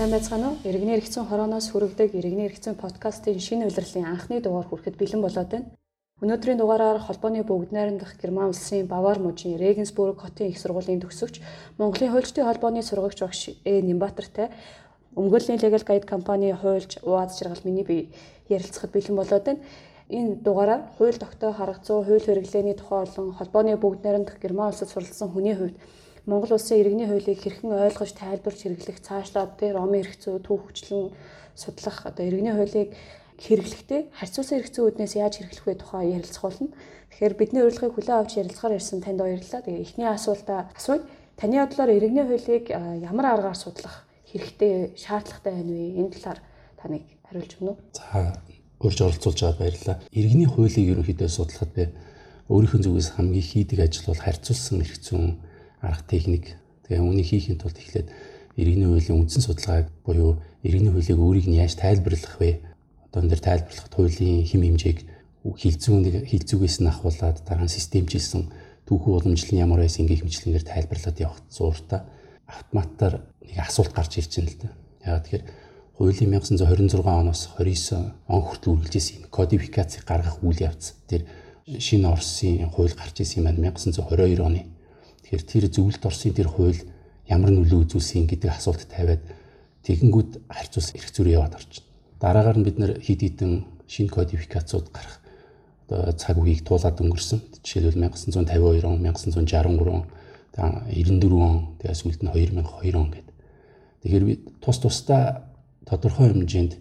Сайн байцгаана уу? Иргэний эрхцэн хорооноос хүрэгдэг Иргэний эрхцэн подкастын шинэ улирлын анхны дугаар хүрэхэд бэлэн болоод байна. Өнөөдрийн дугаараар холбооны бүгд найрамдах Герман улсын Бавар мужийн Регенсбург хотын их сургуулийн төгсөгч Монголын хуульчдын холбооны сургагч багш Э Нимбатартай өмгөөллийн Legal Guide компани хуульч УАЗ жаргал миний бие ярилцахад бэлэн болоод байна. Энэ дугаараар хууль тогтоо харгацуу хууль хэрэглээний тухай болон холбооны бүгд найрамдах Герман улсад суралцсан хүний хувьд Монгол улсын иргэний хуулийг хэрхэн ойлгож тайлбарч хэрэглэх цаашлаад тэр зүй төв хүчлэн судлах одоо иргэний хуулийг хэрэглэхдээ харьцуулсан зүйуднээс яаж хэрэглэх вэ тухай ярилцах болно. Тэгэхээр бидний урилгыг хүлээн авч ярилцахаар ирсэн танд баярлалаа. Тэгээ эхний асуултаа асууя. Таны бодлоор иргэний хуулийг ямар аргаар судлах хэрэгтэй, шаардлагатай байна вэ? Энэ талаар таныг хариулж өгнө үү? За, урьж оролцуулж аваад баярлалаа. Иргэний хуулийг ерөнхийдөө судлахад би өөрийнхөө зүгээс хамгийн хийдэг ажил бол харьцуулсан зүйн арга техник тэгээ үүнийг хийхин тулд эхлээд иргэний хуулийн үндсэн судалгааг буюу иргэний хуулийг өөрийг нь яаж тайлбарлах вэ? Одоо энэ тайлбарлах хуулийн хэм хэмжээг хилцүүнийг хилцүүгээс нь ахуулаад дараа нь системжилсэн түүхүү уламжлалын ямар байсан ингээ хэмжлэнгээр тайлбарлаад явах зууртаа автоматтар нэг асуулт гарч ирж байна л да. Яагаад тэгэхээр хуулийн 1926 оноос 29 он хүртэл үргэлжлэсэн энэ кодификацийг гаргах үйл явц тэр шинэ Оросын хууль гарч ирсэн юм байна 1922 оны Тэгэхээр тэр зөвлөлт орсын тэр хууль ямар нөлөө үзүүлсэн гэдэг асуулт тавиад тэгэнгүүт харьцуулсан эрх зүйрээ яваад байна. Дараагаар нь бид нэр хид хідэн шинэ кодификацууд гарах одоо цаг үеийг туулаад өнгөрсөн. Жишээлбэл 1952 он, 1963 он, 94 он, тэгээс үлд нь 2002 он гэдэг. Тэгэхээр бид тус тусдаа тодорхой хэмжээнд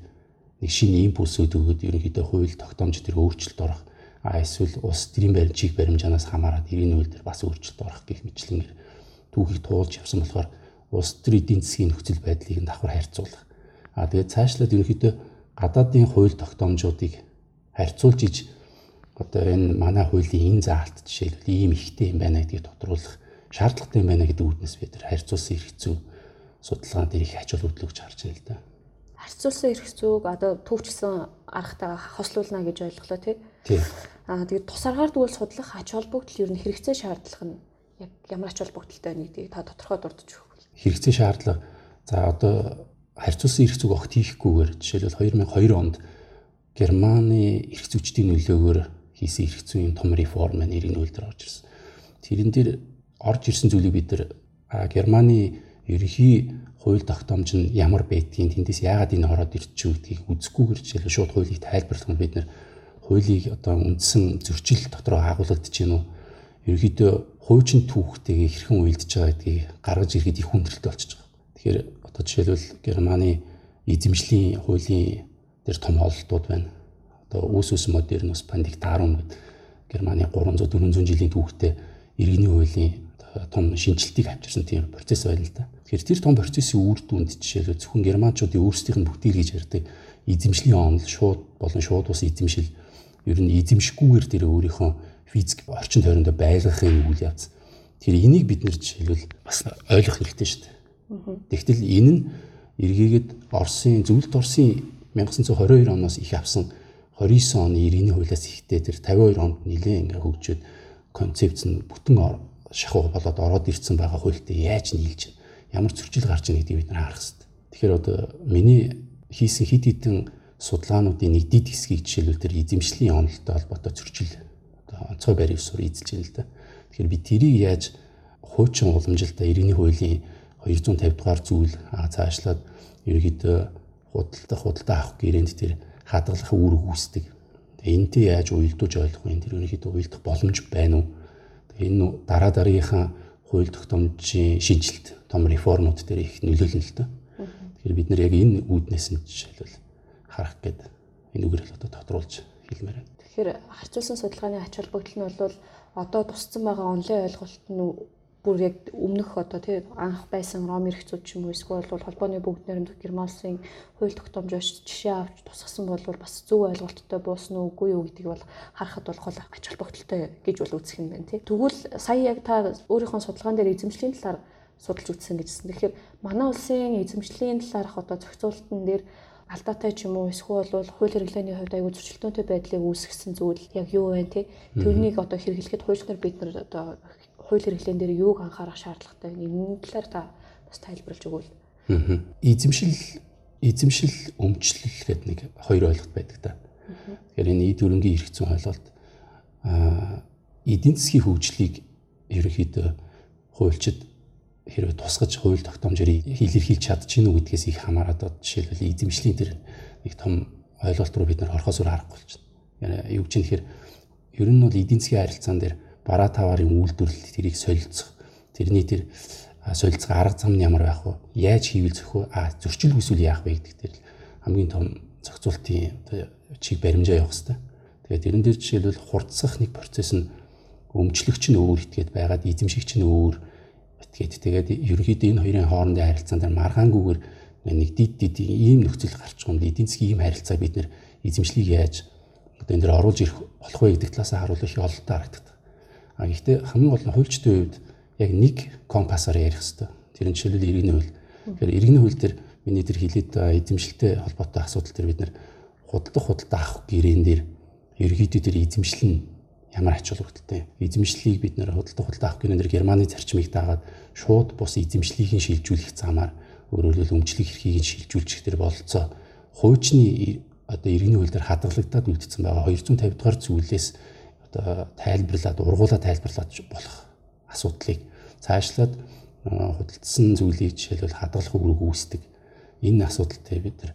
нэг шинэ импульсүүд өгөөд ерөнхийдөө хууль тогтоомж тэр өөрчлөлт орох а эсвэл улс төрийн баримтчиг баримжаанаас хамаарат иргэний дээр бас өөрчлөлт орох гэх мэтлэнгээр түүхийг туулж явсан болохоор улс төрийн эдийн засгийн нөхцөл байдлыг давхар харьцуулах. А тэгээд цаашлаад ерөнхийдөө гадаадын хууль тогтоомжуудыг харьцуулж иж одоо энэ манай хуулийн энэ заалт жишээлбэл ийм ихтэй юм байна гэдгийг тодруулах шаардлагатай юм байна гэдэг үүднээс бид харьцуулсан эрх зүйн судалгаан дээр их ачаал хөдлөгч харж байна л да харьцуулсан эрх зүйг одоо төвчсөн аргатайгаа хослуулна гэж ойлголоо тий. Тий. Аа тэгээд тус аргаар дүүл судлах ач холбогдол ер нь хэрэгцээ шаардлага нь яг ямар ач холбогдолтой байна гэдгийг та тодорхой дурдж өгөх. Хэрэгцээ шаардлага за одоо харьцуулсан эрх зүйг огт хийхгүйгээр жишээлбэл 2002 онд Германы эрх зүйчдийн нөлөөгөөр хийсэн эрх зүйн том реформ нэрийн үйлдэл орж ирсэн. Тэрэн дээр орж ирсэн зүйлийг бид нар Германы ерөнхий хууль тогтоомж нь ямар байдгийг тэндээс яагаад энэ ороод ирчихв гэдгийг үзэхгүйгээр жишээлбэл шууд хуулийг тайлбарлах нь бид нэр хуулийг одоо үндсэн зөрчил дотроо агуулгадж гин үү ерөөдөө хуучин түүхтэйгээ хэрхэн уялдж байгаа гэдгийг гаргаж ирэхэд их хүндрэлтэй болчихж байгаа. Тэгэхээр одоо жишээлбэл Германы эзэмшлийн хуулийн дээр том хололтууд байна. Одоо үүс ус модернус пандиктарум гэдэг Германы 300 400 жилийн түүхтэй иргэний хуулийн том шинжилтийг авчирсан тийм процесс байна л да. Тэгэхээр тэр том процессын үр дүнд жишээлбэл зөвхөн германчуудын өөрсдийнх нь бүтээл гэж ярьдаг эзэмшлийн онол шууд болон шууд ус эзэмшил ер нь эзэмшгүйгээр тэр өөрийнхөө физик орчин тойрондоо байлгахын үйл явц. Тэр энийг бид нэр жишээлбэл бас ойлгох хэрэгтэй шүү дээ. Тэгтэл энэ нь эргээгээд Оросын зөвлөлт Оросын 1922 оноос их авсан 29 оны иргэний хуулиас ихтэй тэр 52 онд нэлээд ингээ хөгжөөд концепц нь бүтэн шахуу болоод ороод ирсэн байгаа хуультай яаж нийлж ямар зөрчил гарч ийн гэдгийг бид нар харах хэрэгтэй. Тэгэхээр одоо миний хийсэн хид хідэн судалгаануудын нэг дид хэсгийг жишээлбэл тэр эзэмшлийн онолтой холбоотой зөрчил одоо онцгой барь ёсоор эзэлж байна л да. Тэгэхээр би тэрийг яаж хуучин уламжилтаа иргэний хуулийн 250 дугаар зүйл цаашлаад ерөөдөө худалдах худалдаа авах гэрээнд тэр хадгалах үүрэг үүсдэг. Тэгээ энтэй яаж уялдуулж ойлгох вэ? Тэр ерөөдөө уялдах боломж байна уу? энэ дараа дараагийнхаа хууль тогтоомжийн шинжилт том реформууд дээр их нөлөөлнө л дөө. Тэгэхээр бид нэр яг энэ үүднээс нь жишээлбэл харах гээд энэ үгээр л одоо тодруулж хэлмээр байна. Тэгэхээр харьцуулсан судалгааны ач холбогдол нь бол одоо тусцсан байгаа онлайн ойлголт нь бүр яг өмнөх одоо тий анх байсан ром эрхцүүд ч юм уу эсвэл бол холбооны бүгд найрамдах германсын хууль тогтоомжоос жишээ авч тусгасан бол бас зөв ойлголттой буусан уу үгүй юу гэдгийг бол харахад бол гол ач холбогдолтой гэж бол үзэх юм байна тий. Тэгвэл сая яг та өөрийнхөө судалгаан дээр эзэмшлийн талаар судалж үзсэн гэжсэн. Тэгэхээр манай улсын эзэмшлийн талаарх одоо зохицуулалтын дээр алдаатай ч юм уу эсвэл бол хууль хэрэглээний хувьд аягүй зөрчилдөөнтэй байдлыг үүсгэсэн зүйл яг юу вэ те тэрнийг одоо хэрэглэхэд хуульчнаар бид нар одоо хууль хэрэглэн дээр юуг анхаарах шаардлагатай вэ? Энэ талаар та бас тайлбарлаж өгвөл. Эзэмшил эзэмшил өмчлөл гэдэг нэг хоёр ойлголт байдаг та. Тэгэхээр энэ эд хөрөнгийн эрх зүйн ойлголт а эдийн засгийн хөгжлийг ерөнхийдөө хуульчид хэрвээ тусгаж хууль тогтоомжоор илэрхийлж чадчихна уу гэдгээс их хамаарат одоо жишээлбэл эзэмшлийн тэр нэг том ойлголт руу бид нар орохоос өөр аргагүй болчихно. Юу гэж юм тэгэхээр ер нь бол эдийн засгийн харилцаан дээр бараа таварын үйлдвэрлэл тэрийг солилцох тэрний тэр солилцох арга зам нь ямар байх вэ? Яаж хийвэл зөх вэ? А зөрчил хүсвэл яах вэ гэдэг дээр хамгийн том зохицуултын чиг баримжаа явах хэрэгтэй. Тэгээд тэрэн дээр жишээлбэл хурцсах нэг процесс нь өмчлөгч нь өөр итгээд байгаад эзэмшигч нь өөр итгээд тэгээд ерөнхийдөө энэ хоёрын хоорондын харилцаан дээр маргаангүйгээр нэг дид дид ийм нөхцөл гарч байгаа юм. Эдийн засгийн ийм харилцаа бид нэр эзэмшлийг яаж одоо энэ дэр оруулж ирэх болох вэ гэдэг талаас харуул их ололтой харагддаг. А гэхдээ хамгийн гол нь хуульчдын хувьд яг нэг компасаар ярих хэрэгтэй. Тэр нь жишээлбэл иргэний хууль. Тэгэхээр иргэний хууль дээр миний тэр хилээд эзэмшилтэй холбоотой асуудал дээр бид нэр худалдах худалдаа авах гэрээн дээр ерөнхийдөө тэр эзэмшил нь ямар ач холбогдолтой. Эзэмшлийг бид нэр худалдаа худалдаа авах гэрээн дээр Германы зарчмыг дагаад шууд бус эзэмшлийг нь шилжүүлэх замаар өөрөөр өмчлөх эрхийг нь шилжүүлчих тэр бололцоо хуучны одоо иргэний хууль дээр хадгалагдаад үлдсэн байгаа 250 дугаар зүйлээс одоо тайлбарлаад ургуулаа тайлбарлаад болох асуудлыг цаашлаад худалдсан зүйлийг жишээлбэл хадгалах үүрэг үүсдэг энэ асуудалтай бид нар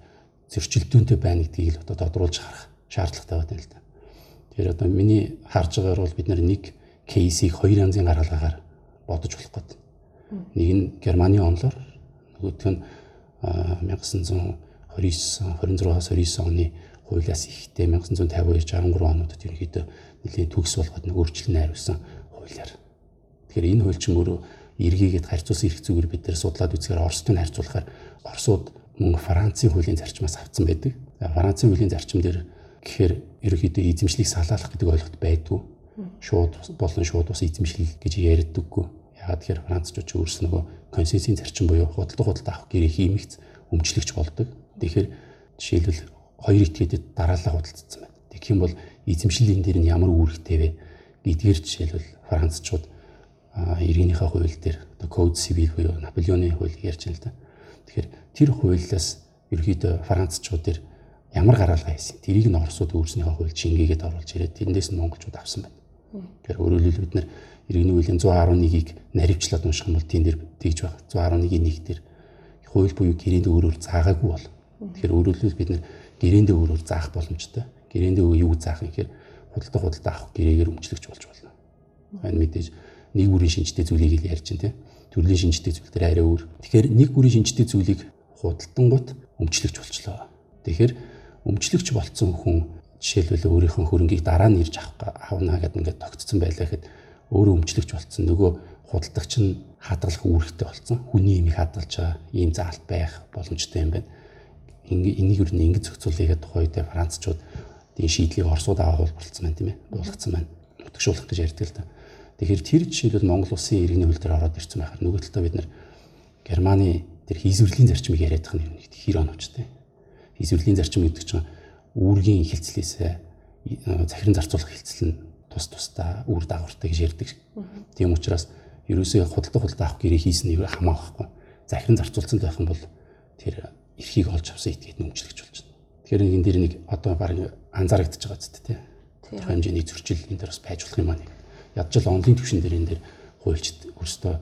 зөрчилдөөнтэй байна гэдгийг л одоо тодруулж харах шаардлагатай байна л да. Тэгэхээр одоо миний харж байгаагаар бол бид нар нэг кейсийг хоёр янзын гаргалгаагаар бодож болох гэдэг. Нэг нь Германы онлоор нөгөөх нь 1929 26-аас 29 оны хуулиас ихтэй 1952 63 онуудад ерөнхийдөө нэлийн төгс болгоод нэг өөрчлөлт найруулсан хуулиар. Тэгэхээр энэ хууль чинь өөрөө эргээгээд харьцуулсан эрх зүгээр бид нэр судлаад үзэхээр Оростой харьцуулахаар Оросууд мөн Францын хуулийн зарчмаас авсан байдаг. Францын хуулийн зарчим дээр гэхээр ерөнхийдөө эзэмшлийг салаалах гэдэг ойлголт байдгүй. Шууд болон шууд бас эзэмшил гэж ярьдаггүй. Ягаад тэгэхээр Францчууд ч өөрснөө консенсийн зарчим буюу худалдаа худалдаа авах гэрээ хиймэгц өмчлөгч болдог. Тэгэхээр жишээлбэл хоёр этгээдэд дараалал худалдсан байна. Тэгэх юм бол эзэмшлийн дээр нь ямар үүрэгтэй вэ гэдгээр жишээлбэл Францчууд иргэнийхээ хууль дээр одоо Code Civil буюу Наполеоны хуулийг ярьж байна л да. Тэгэхээр тэр хуулиас ерөөдөө Францчууд дээр ямар гаргалгаа хийсэн. Тэрийг нь Оросууд өөрснийхөө хууль шингээгээд оруулж ирээд тэрнээс нь монголчууд авсан байна. Тэгэхээр өөрөөр хэлбэл бид нар иргэний хуулийн 111-ийг наривчлаад унших юм бол тийм дэр тэгж байгаа. 111-ийн 1 дээр хууль буюу гэрээнд өөрөөр заагаагүй бол Тэгэхээр өөрөөр хэлбэл бид нэр гэрээндээ өөрөөр заах боломжтой. Гэрээндээ юу заах юм гэхээр худалдаа худалдаа авах гэрээгээр өмчлөгч болж болно. Энэ мэдээж нэг бүрийн шинжтэй зүйлийг л ярьж байна тийм. Төрлийн шинжтэй зүйл дээр арай өөр. Тэгэхээр нэг бүрийн шинжтэй зүйлийг худалдангууд өмчлөгч болчлоо. Тэгэхээр өмчлөгч болцсон хүн жишээлбэл өөрийнхөө хөрөнгийг дараа нь ирж авах авна гэдэг ингээд тогтцсон байлаа гэхэд өөрөө өмчлөгч болцсон нөгөө худалдагч нь хадгалах үүрэгтэй болцсон. Хүний имийг хадгалж байгаа ийм заалт байх боломжтой юм байна энийг юу нэг ингэж зохицуулъя гэдэг тухай дээр Францчууд тийм шийдлийг Оросууд аваад болцсон байна тийм ээ. Дуулгацсан байна. Утгшуулах гэж ярьдаг л да. Тэгэхээр тэр жишээлбэл Монгол улсын иргэний хууль дээр ороод ирсэн байхаар нөгөө талдаа бид нар Германы тэр хийзвэрлийн зарчмыг яриад байгаа юм нэг хэр оновчтой. Хийзвэрлийн зарчим гэдэг чинь үүргийн ихэлцлээсээ захиран зарцуулах хилцэл нь тус тусдаа үр дагавартай гэж ярьдаг. Тийм учраас ерөөсөө худалдаа худалдаа авах гэрээ хийсэн нь хамаахгүй. Захиран зарцуулсан байх юм бол тэр эрхийг олж авсан этгээд нөмчлөгч болж байна. Тэгэхээр энэ дээр нэг одоо баг анзаарэгдэж байгаа зү тээ. Тэр хэмжээний зөрчил энэ дээр бас байж болох юм аа. Ядчил онлын түвшин дээр энэ дээр хуульчд өөрсдөө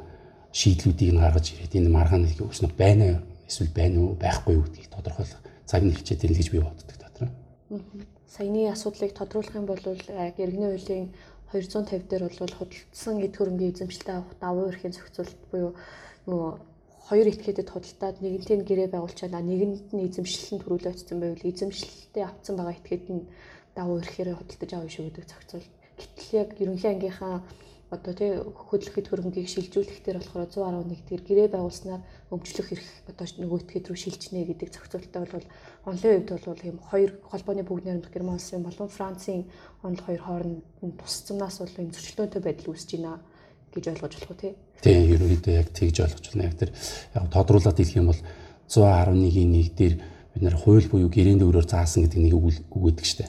шийдлүүдийг нь гаргаж ирээд энэ маргааныг өөрснөө байна эсвэл байна уу байхгүй юу гэдгийг тодорхойлох цаг нь хичээд ирнэ гэж би боддог дотор. Саяны асуудлыг тодруулах юм бол яг иргэний хуулийн 250 дээр бол худалдсан эд хөрөнгийн эзэмшилтэй авах давуу эрхийн зохицуулт буюу нөгөө хоёр этгээдэд худалдаад нэгэнтээ гэрээ байгуулчаад нэгэнд нь эзэмшлэлэн төрүүлээ очсон байвал эзэмшлэлтэй авцсан байгаа этгээд нь давуу ирэхээр худалдаж авах шүү гэдэг зохицуул. Гэтэл яг ерөнхий ангийнхаа одоо тий хөдөлгөхөд хөрөнгийг шилжүүлэх дээр болохоор 111 дээр гэрээ байгуулснаар өмчлөх эрх одоо нөгөө этгээд рүү шилжнэ гэдэг зохицуулттай бол онлын үед бол ийм хоёр холбооны бүгд найрамдах Герман улсын болон Францын онл хоёр хооронд тусцамнаас бол ийм зөрчилдөөнтэй байдал үүсэж байна гэж ойлгож болох уу тий? Тийм, ерөнхийдөө яг тэгж ойлгож байна. Яг тэр яг тодруулаад хэлэх юм бол 111-ийн 1 дээр бид нэр хууль буюу гэрээнд өөрөөр заасан гэдэг нэг үг өгдөг штэ.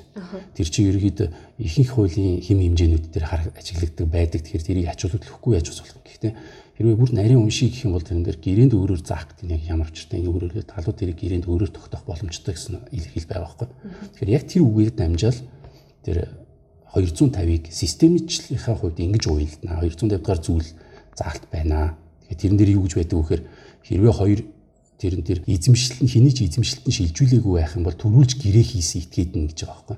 Тэр чинь ерөөд ихэнх хуулийн хэм хэмжээнүүд дээр ажиглагддаг байдаг. Тэгэхээр тэрийг ач холбогдлохгүй яаж болох юм. Гэхдээ хэрвээ бүр нарийн уншиг гэх юм бол тэрэн дээр гэрээнд өөрөөр заах гэдэг нь ямар учиртай энэ өөрөөр талууд тэрийг гэрээнд өөрөөр тогтоох боломжтой гэсэн илэрхийл байгаа байхгүй. Тэгэхээр яг тэр үгээр дамжаал тэр 250-ыг системчлийнхаа хувьд ингэж уйлдана. 250 дахь зүйл заалт байна. Тэгэхээр тэрэн дээр юу гэж байдаг вэ гэхээр хэрвээ хоёр тэрэн дээр эзэмшил нь хэний ч эзэмшилт нь шилжүүлээгүй байх юм бол төрүүлж гэрээ хийсэн этгээд нь гэж байгаа байхгүй.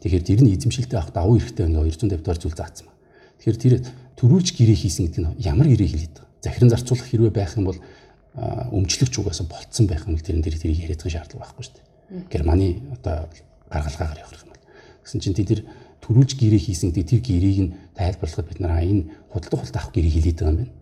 Тэгэхээр тэр нь эзэмшилтэй авах давуу эрэхтэй ингээ 250 дахь зүйл заасан ба. Тэгэхээр тэр төрүүлж гэрээ хийсэн гэдэг нь ямар гэрээ хэлээд байгаа. Захиран зарцуулах хэрвээ байх юм бол өмчлөгч угаасаа болцсон байх юм тэрэн дээр тэрийг яриад байгаа шаардлага байхгүй шүү дээ. Германы одоо гаргалгаагаар явах юм бол. Гэсэн чинь тэр төрүүлж гэрээ хийсэн гэдэг тэр гэрээг нь тайлбарлахад бид нар энэ худалдаа хулт авах гэрээ хэлээд байгаа юм байна.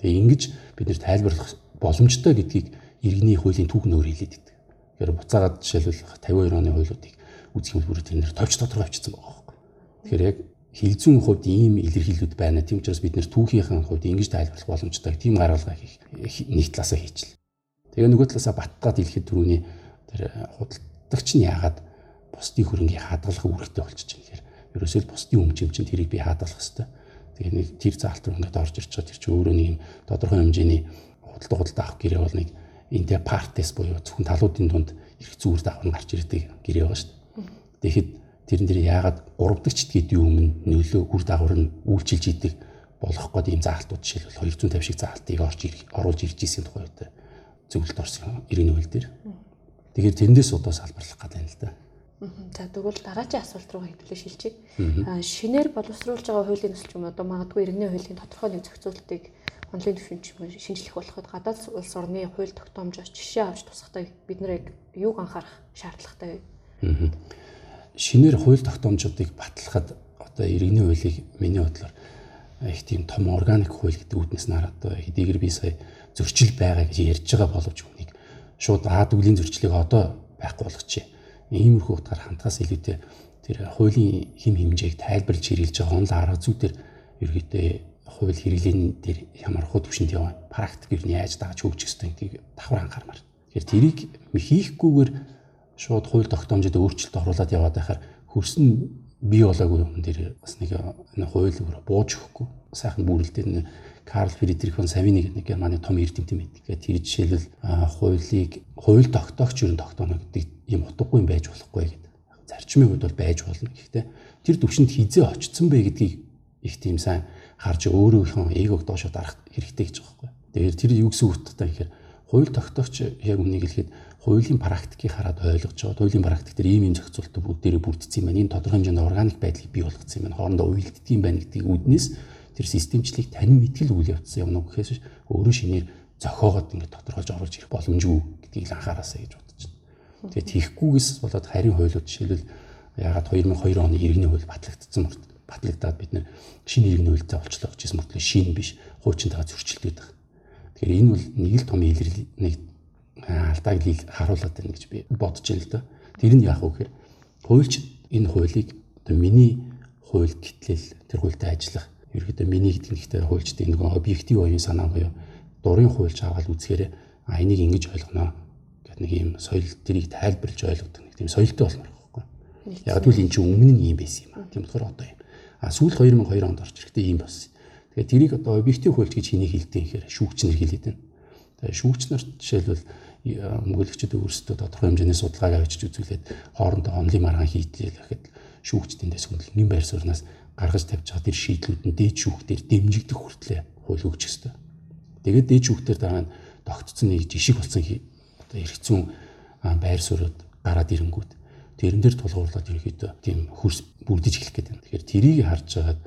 Тэгээ ингэж бид нэр тайлбарлах боломжтой гэдгийг иргэний хуулийн түүхэн өөр хэлээд байдаг. Тэгэхээр буцаагаад жишээлбэл 52 оны хуулиудыг үзэх юм бол тэр нэр товч дотор авчирсан байгаа байхгүй. Тэгэхээр яг хилцүүн хувьд ийм илэрхийлэлүүд байна. Тийм учраас бид нэр түүхийнхэн хувьд ингэж тайлбарлах боломжтой. Тийм гаргалгаа хийх нэг талаасаа хийчихлээ. Тэгээ нөгөө талаасаа батгаад хэлэхэд түрүүний тэр худалдагч нь яагаад бусдын хөрөнгийг хадгалах үүрэгтэй болчихж байна гэхээр ерөөсөө л бусдын өмчим чинь тэрийг би хадгалах хэрэгтэй. Тэгээ нэг тэр заалт руу ингээд орж ирж байгаа тэр чинь өөрөө нэг юм тодорхой хэмжээний худалдаа худалдаа авах гэрээ бол нэг интер партес буюу зөвхөн талуудын дунд их зүүр давх нь гарч ирдэг гэрээ байгаа шүү дээ. Тэгэхэд тэрэн дээр яагаад гуравдагчд гэдэг юм нөлөө үр дагавар нь үйлчилж идэг болох гээд ийм заалтууд жишээлбэл 250 шиг заалтыг орж оруулж ирж исэн тухай үүтэй зөвлөлд орсон иргэний хөл дээр. Тэгэхээр тэрэндээс удаа салбарлах гэдэг юм л да. За тэгвэл дараагийн асуулт руу хэвлээ шилжиж. Шинээр боловсруулж байгаа хуулийн төсөл юм одоо магадгүй иргэний хуулийн тодорхой нэг зохицуултыг онлайн түвшинч шинжлэх болоход гадаад улс орны хууль тогтоомжоос жишээ авч тусахтай бид нэр юуг анхаарах шаардлагатай вэ? Шинээр хууль тогтоомжуудыг батлахад одоо иргэний хуулийг миний бодлоор их тийм том органик хууль гэдэг үүднээс нар одоо хэдийгээр би сая зөрчил байгаа гэж ярьж байгаа боловч үнийг шууд аа дүглийн зөрчлийг одоо байхгүй болгочихъя иймэрхүү утгаар хандхаас илүүтэй тэр хуулийн хим хэмжээг тайлбарлаж хэрэгжилж байгаа онл арга зүйдэр ерөөдөө хууль хэрэглэн дээр ямар хуу төвшөнд яваа практик юу яаж дааж хөгжих ёстой гэдгийг давхар анхаармаар. Тэгэхээр тэрийг хийхгүйгээр шууд хууль тогтоомжид өөрчлөлт оруулаад яваад байхаар хөрсөн бий болоогүй юм дээр бас нэг хууль бууж өгөхгүй сайхан бүрэлдэхүүн Карл Фридрих фон Савини гэдэг нэг Германы том эрдэмтэн байдаг. Тэгээд тэр жишээлбэл хуулийг хууль тогтоогч юу тогтооно гэдэг ийм утгагүй юм байж болохгүй гэдэг. Зарчмын хувьд бол байж болно. Гэхдээ тэр төвшөнд хизээ очсон бэ гэдгийг их тийм сайн харж өөрөөхөө эгог доошо дарах хэрэгтэй гэж байгаа байхгүй. Тэгэхээр тэр юу гэсэн утгатай гэхээр хууль тогтоогч яг үнийг хэлэхэд хуулийн практикийг хараад ойлгож байгаа. Хуулийн практик дээр ийм юм зохицуултыг бүгдээрээ бүрдсэн юм байна. Энэ тодорхой хэмжээнд органик байдлыг бий болгоцсон юм байна. Хоорондоо уялддаг юм байна гэдгийг үднээс тэр системчлийг танин мэтгэл үйл явдсан юм уу гэхээс өөрөө шинээр зохиогоод ингээд тодорхойлж оруулж ирэх боломжгүй гэдгийг л анхаараасаа гэж бодож байна. Тэгээд тийхгүйгээс болоод харин хуулиуд жишээлбэл ягаад 2002 оны иргэний хууль батлагдсан батлагдаад бид нэр шинэ иргэний хуультай олчлоо гэжсэн мөртлөө шинэ биш хуучинтайгаа зөрчилдөд байгаа. Тэгэхээр энэ бол нэг л том илэрл нэг алдааг харуулад байна гэж би бодож байна л да. Тэр нь яах вэ гэхээр хуульч энэ хуулийг одоо миний хууль гэтлэл тэр хуультай ажиллах ерөөдөө миний гэдэг нэгтэй хуульчдын нэг объектив оюун санаа буюу дурын хуульч аваад үзэхээр а энийг ингэж ойлгоно гэдэг нэг юм соёл тэрийг тайлбарлаж ойлгодог нэг тийм соёлтой болмоор байхгүй. Яг л энэ чинь өмнө нь юм байсан юм а. Тийм болохоор одоо юм. А сүүл 2002 онд орж ирэхдээ ийм болсон. Тэгээд тэрийг одоо объектив хуульч гэж хэнийг хэлдэг юм гэхээр шүүгчнэр хэлээд байна. Тэгээд шүүгчнэрт жишээлбэл мөнгөлөгчд өөрсдөө тодорхой хэмжээний судалгааг авчиж үзүүлээд хоорондоо онлын маргаан хийдлээ гэхэд шүүгчдийн дэс хөндлөнгийн байр сууриас гаргаж тавьж байгаа тэр шийдлүүд нь дээд шүүхтэр дэмжигдэх хүртлээр хууль өгч өстой. Тэгээд дээд шүүхтэр дараа нь тогтцсон нэг жишг болсон одоо хэрэгцүүн байр суурьуд гараад ирэнгүүт тэрэн дээр тулгуурлаад ерөөдөө тийм хөрс бүрдэж эхлэх гэдэг. Тэгэхээр тэрийг харж байгаад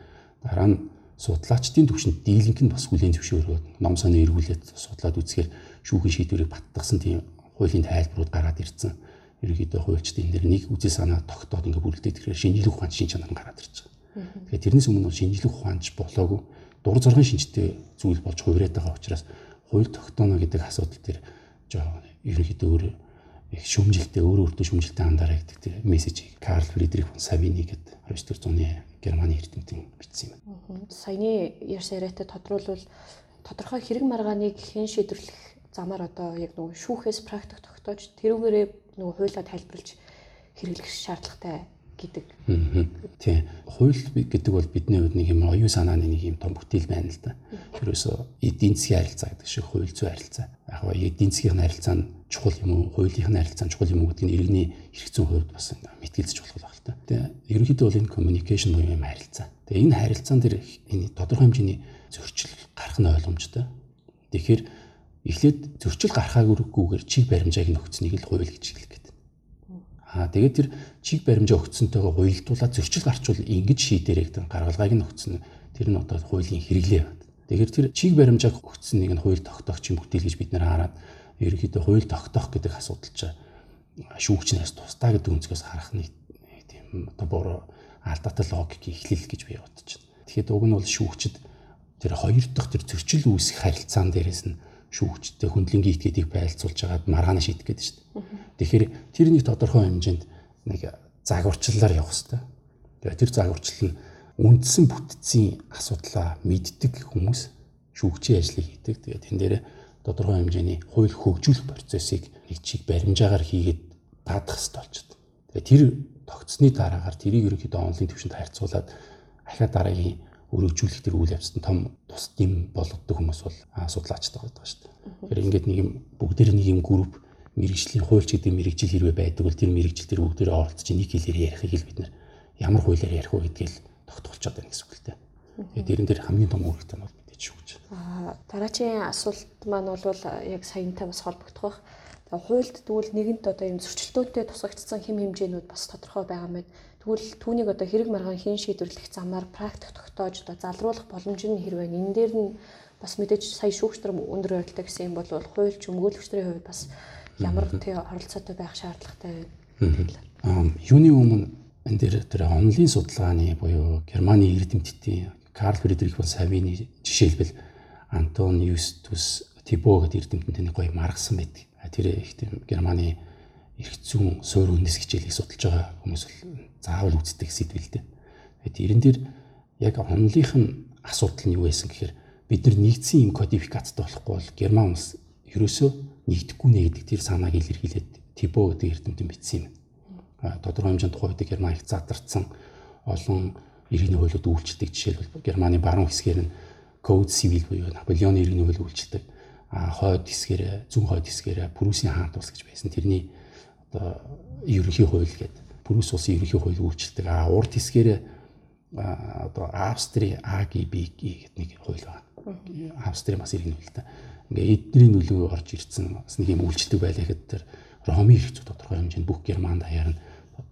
дараа нь судлаачдын төвшөнд дийлэнх нь бас хүлээн зөвшөөрөөд ном сони эргүүлээд судлаад үзэхээр шүүхийн шийдвэрийг баттгсан тийм хуулийн тайлбарууд гараад ирсэн. Ерөнхийдөө хуульчдын дээр нэг үзэл санаа тогтоод ингээ бүрэлдээд ирэхээр шинжилгээ ухаан шин чанар гараад ирж байгаа. Тэгэхээр тэрнээс өмнө шинжлэх ухаанч болоогүй дур зоргын шинжтэй зүйл болж хувираад байгаа учраас хууль тогтооно гэдэг асуудал дээр жоохон ерөнхийдөө өөр их шүмжилтэй өөр өөртөө шүмжилтэй андараа гэдэг тэр мессежийг Карл Фридрих фон Савини гэдэг 19 зууны Германы эрдэмтэн бичсэн юм. Саяны ярьсан яриатай тодруулбал тодорхой хэрэг маргааныг хэн шийдвэрлэх замаар одоо яг нөгөө шүүхээс практик тогтоож тэрүүгээрээ нөгөө хуулиа тайлбарлаж хэрэглэх шаардлагатай гэдэг. Тийм. Хууль гэдэг бол бидний хувьд нэг юм оюун санааны нэг юм том бүтээл байна л да. Ерөөсө эдийн засгийн харилцаа гэдэг шиг хууль зүйн харилцаа. Яг гоо эдийн засгийн харилцаа нь чухал юм уу, хуулийн харилцаа нь чухал юм уу гэдэг нь иргэний зүйн хувьд бас мэтгэлцэж болох байх л та. Тэгээ ерөнхийдөө бол энэ communication буюу юм харилцаа. Тэгээ энэ харилцаан дээр энэ тодорхой хэмжээний зөрчил гарах нь ойлгомжтой. Тэгэхээр эхлээд зөрчил гарахаагүйгээр чиг баримжааг нөхцнийг л хууль гэж хэлэх гэдэг. Аа тэгээд тэр чиг баримжаа өгцөнтэйгээ хуйлдуулаад зөрчил гарчвал ингэж шийдэрэй гэдэг гаргалгааг нь өгцөн. Тэр нь одоо хуулийн хэрэглээ байна. Тэгэхээр тэр чиг баримжааг өгцөнийг нь хууль тогтоогч юм бүтээл гэж бид нэр хараад ерөнхийдөө хууль тогтоох гэдэг асуудал чинь шүүгчнээс тусдаа гэдэг өнцгөөс харах нэг тийм одоо буруу алдаатай логикийг эхлэл гэж би бодож байна. Тэгэхээр уг нь бол шүүгчд тэр хоёр дахь тэр зөрчил үүсэх харилцаан дээрээс нь шүүгчтэй хөндлөнгийн этгээдийг байлцуулж агаад маргаана шийдэх гэдэг шүү дээ. Тэгэхээр тэр нэг тодорхой хэмжээнд нэг загварчлалаар явах хэрэгтэй. Тэгээ тэр загварчлал нь үндсэн бүтцийн асуудлаа мэддэг хүмүүс шүүгчийн ажлыг хийдэг. Тэгээ тэн дээр тодорхой хэмжээний хууль хөгжүүлэх процессыг нэг чиг баримжаагаар хийгээд даадах хэрэгтэй болчиход. Тэгээ тэр тогтсны дараагаар тэрийг ерөнхийдөө онлайн түвшинд харьцуулаад ахаа дараагийн өргөжүүлэх тэр үйл явцад том тус дэм болгодог хүмүүс бол судлаачтай байдаг шүү дээ. Тэгэхээр ингээд нэг юм бүгдээр нэг юм групп мэрэгжлийн хуульч гэдэг мэрэгжил хэрвээ байдаг бол тэр мэрэгжил тэр бүгдээрээ оролцож нэг хэлээр ярихыг л бид нэр ямар хуулиар ярих вэ гэдгийг л тогтоолцоод байна гэсэн үг л дээ. Тэгээд дэрэн дээр хамгийн том үүрэгтэй нь бол мэдээж шүү гэж. Аа дараагийн асуулт маань бол яг саянтай бас холбогдох бах. Тэгээ хуульд тэгвэл нэгэнт одоо юм зөрчилдөөтэй тусгагдсан хэм хэмжээнүүд бас тодорхой байгаа мэд. Тэгвэл түүнийг одоо хэрэг маргаан хэн шийдвэрлэх замаар практик тогтоож одоо залруулах боломж нь хэрвээ энэ дээр нь бас мэдээж сая шүүгчдэр өндөр ойролтой гэсэн юм бол хуульч өмгөөлөгчдийн хувьд бас ямар тий оролцоотой байх шаардлагатай? Аа юуны өмнө энэ дээр тэр онлын судалгааны буюу Германы эрдэмтдийн Карл Фридрих фон Савины жишээлбэл Антон Юстус Тибо гэдэг эрдэмтэнтэй гоё маргасан байдаг. Тэр их тийм Германы эрх зүйн суур үндэс хичээлийг судалж байгаа хүмүүс бол заавал үздэг сэдвэл дээ. Тэгээд эрен дээр яг онлынх нь асуудал нь юу байсан гэхээр бид нар нэгдсэн юм кодификацтай болохгүй бол герман улс ерөөсөө нэгдэхгүй нэ гэдэг тэр санааг илэрхийлээд Тибо гэдэг эрдэмтэн бичсэн юм. А тодорхой хэмжээнд тухайд Герман их задарсан олон иргэний хуулиуд үйлчлдэг жишээлбэл Германы баруун хэсгээр нь Code Civil буюу Наполеоны иргэний хууль үйлчлдэг. А хойд хэсгээр зүүн хойд хэсгээр Прусийн хаант улс гэж байсан. Тэрний одоо ерөнхий хууль гэдэг Прус улсын ерөнхий хууль үйлчилдэг. А урд хэсгээр одоо Австри AGB гэдэг нэг хууль байна. Австри бас иргэн та. Ингээ эдний нөлөө орж ирсэн бас нэг юм үйлчилдэг байлаа гэхэд тэр Ромын зүй тодорхой хэмжээнд бүх Германд даяар нь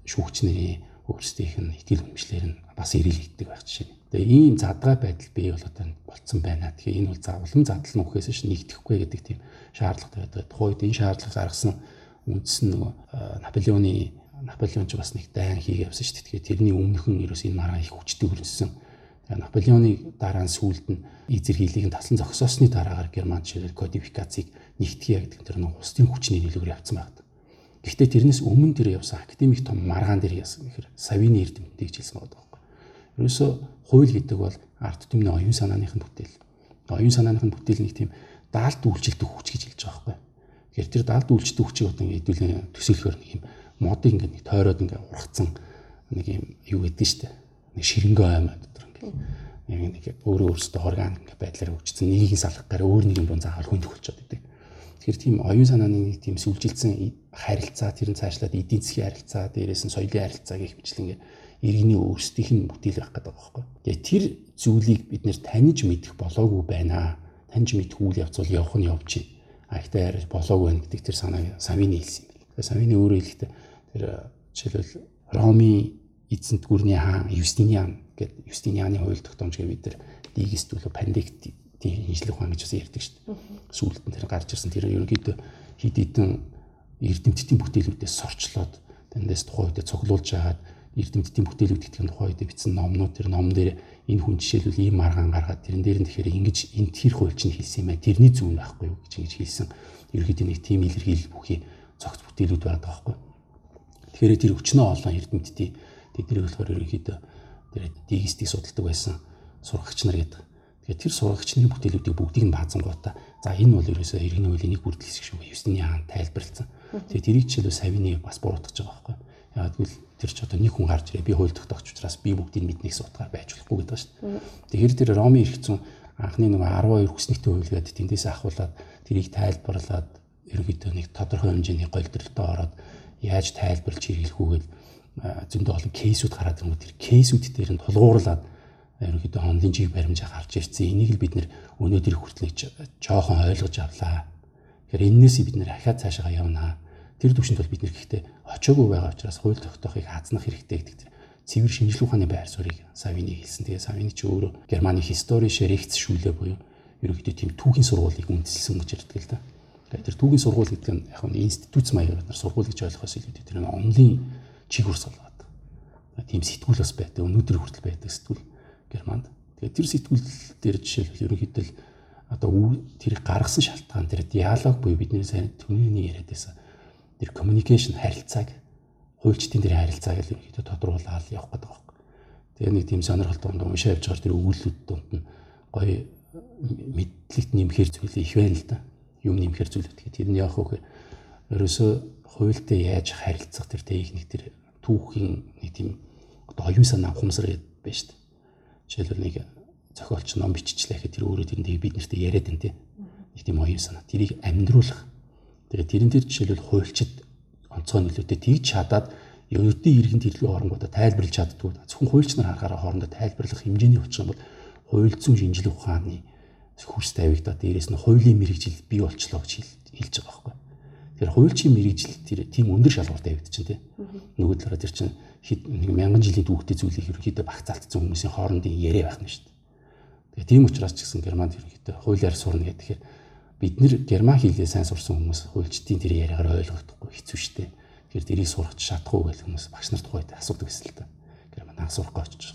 шүүгчнэрийн өөрсдийнх нь итгэл үнэмшлэр нь бас ирэл хийдэг байх жишээ. Тэгээ ийм задгай байдал бий болоод болцсон байна. Тэгэхээр энэ бол улам задлан үхээс ш нэгдэхгүй гэдэг тийм шаардлагатай байдаг. Тухайд энэ шаардлагыг гаргасан үндс нь нөгөө Наполеоны Наполеон ч бас нэг дайн хийгээ явсан шүү дээ. Тэгэхээр тэрний өмнөхөн ерөөс энэ маргаан их хүчтэй хөрнсөн. Наполеоны дараа нь сүүлд нь эзэрхийлийг нь таслан зогсоосны дараагаар Герман жишээлбэл кодификацийг нэгтгэе гэдэг тэр нэг устын хүчний нийлүүгээр явцсан байдаг. Гэхдээ тэрнээс өмнө тэр явсан академик том маргаан дээр яасан гэхээр Савины эрдэмтдийг хэлсэн байдаг байхгүй. Ерөөсө хууль гэдэг бол арт түмний оюун санааныхын бүтээл. Оюун санааныхын бүтээл нэг тийм даалт үйлчлдэг хүч гэж хэлж байгаа байхгүй. Тэгэхээр тэр даалт үйлчлдэг хүчийг одоо ингэ хэдүүлэн төсөөлөхөр нэг юм модыг ингээд нэг тойроод ингээд ургацсан нэг юм юу гэдэг штэ. Нэг ширэнгөө аймаа дотор ингээд нэг өөрөө өөрсдөө ингээд байдлаар хөгжсөн нэгийг салах гараа өөр нэгэн рүү заавал хүн төгөлчод идэг. Тэгэхээр тийм оюун санааны нэг тийм сүлжилсэн харилцаа тэрэн цаашлаад эдийн засгийн харилцаа дээрээс нь соёлын харилцаа гэх мэтлэн ингээд иргэний өөрсдийнх нь бүтээл байх гэдэг байгаа байхгүй. Тэгээ тэр зүйлийг бид нэр таньж мэдэх болоогүй байна. Таньж мэдэх үйл явц бол явах нь явж байна. А ихтэй арай болоогүй байна гэдэг тэр санааг Савины хэлсэн юм. Тэгээ Савины өөрөө хэлэхдээ Тэр жишээлбэл Роми эзэнт гүрний хаан Юстиниан гэдэг Юстинианы хууль тогтоомж гэж бид нар дигист төлөө пандикт шинжлэх ухаан гэж бас ярьдаг шүү дээ. Сүүлд нь тэр гарч ирсэн тэр ерөнхийдөө хид хідэн эрдэмтдийн бүтээлүүдээс сорчлоод тэндээс тухайн үедээ цуглуулж агаад эрдэмтдийн бүтээлүүд гэдэг нь тухайн үедээ бичсэн номнууд тэр ном дээр энэ хүн жишээлбэл ийм маргаан гаргаад тэрэн дээр нь тэгэхээр ингэж энэ тэр хууль чинь хэлсэн юм байна. Тэрний зүүн байхгүй юу гэж ингэж хэлсэн. Ерөнхийдөө нэг тийм илэрхийлэл бүхий цогц бүтээлүүд байдаг байхгүй? Тэгэхээр тэр өчнөө олон эрдэмтдийн тэдний болохоор ерөнхийдөө тэр дигистийг судалдаг байсан сургагч нар гэдэг. Тэгэхээр тэр сургагч нарын бүтээлүүдийг бүгдийг нь баазангуудаа За энэ бол ерөөсөө иргэний хуулийн нэг бүрдэл хэсэг шүү. Евсний хаан тайлбарлсан. Тэгээд тэрийг жишээлбэл Савины бас буруутгаж байгаа байхгүй. Яг тэгвэл тэр ч одоо нэг хүн гарч ирээ би хууль тогтоогч учраас би бүгдийг мэднэх сутгаар байж болохгүй гэдэг шүү. Тэгэхээр тэр Ромын эрхцэн анхны нэг 12 хүснэгтэй хуульгаад тэндээс ахуулаад тэрийг тайлбарлаад ерөөдөө нэг тодорхой хэмжээний голдролтой ороод яаж тайлбарлаж хэрэглэхүүгээд зөндөө олон кейсүүд гараад ирмүүд тэр кейсүүд дээр нь тулгуурлаад ерөнхийдөө онлын жиг баримжаа гарч ирсэн. Энийг л бид нэр өнөөдөр хүртэл жоохон ойлгож авлаа. Тэгэхээр энээс бид нэр ахаад цаашаа явнаа. Тэр төвшөнд бол бид нэр гэхдээ очоогүй байгаа учраас хууль тогтоохыг хаазнах хэрэгтэй гэдэг тэр цэвэр шинжилгээ ухааны байр суурийг Савины хэлсэн. Тэгээ Савины ч өөрөө Германы Historische Rechtsschule буюу ерөнхийдөө тийм түүхийн сургуулийг үндэслэсэн гэж ярьдаг л да. Тэр түүхийн сургууль гэдэг нь яг нь институт маягаар нар сургууль гэж ойлгохоос илүү тэр нь онлын чиг урс болоод. Тийм сэтгүүл бас байдаг. Өнөөдөр хүртэл байдаг сэтгүүл Германд. Тэгээд тэр сэтгүүл дээр жишээлбэл ерөнхийдөө одоо тэр гаргасан шалтгаан тэр диалог буюу бидний сайн түүний яриад байсан тэр communication харилцааг хуульчдын тэр харилцааг л ерөнхийдөө тодруулаад явах гэдэг байна. Тэгээ нэг тийм сонирхолтой юм уншаа явж байгаа тэр өгүүлбэрүүд донд нь гоё мэдлэгт нэмэхэр зүйл их байна л да. Юм нэмэхэр зүйлүүд гэх тэр нь яах вэ гэхээр ерөөсөө хуультай яаж харилцах тэр техник тэр түүхийн нэг тийм одоо оюун санаа ухамсар гэдэг шүү дээ Жишээлбэл нэг зохиолч ном биччихлээ гэхэд тэр өөрөө тэрэндээ бид нарт яриад энэ нэг тийм оюун санаа. Тэрийг амьдруулах. Тэгээд тэрэн дээр жишээлбэл хуульчид онцгой нөлөөтэй тэгж чадаад ерөөдийн иргэн тэрлүү оронгуудаа тайлбарлаж чаддгүй. Зөвхөн хуульч нар харахаараа хоорондоо тайлбарлах хэмжээний очих юм бол зүйн шинжилгээ ухааны хурс тавигдаад дээрэс нь хуулийн мэрэгжил бий болчлоо гэж хэлж байгаа байхгүй. Тэгэхээр хуульчийн мэрэгжил тэр тийм өндөр шалгуур тавигдчихэв тийм. Нөгөө талаараа тэр чинь хэд нэг мянган жилийн түүхтэй зүйлийг ерөнхийдөө багцаалтсан хүмүүсийн хоорондын яриа байх нь шүү дээ. Тэгээ тийм учраас ч гэсэн Германд ерөнхийдөө хуулиар сурна гэхээр бид нэр герман хэлээ сайн сурсан хүмүүс хуульчдын тэр яриагаар ойлгохдохгүй хэцүү шүү дээ. Тэгэхээр тэрийг сурах чадахгүй гэх хүмүүс багш нарт тухайд асуудаг байсан л да. Герман анх сурахгүй очиж.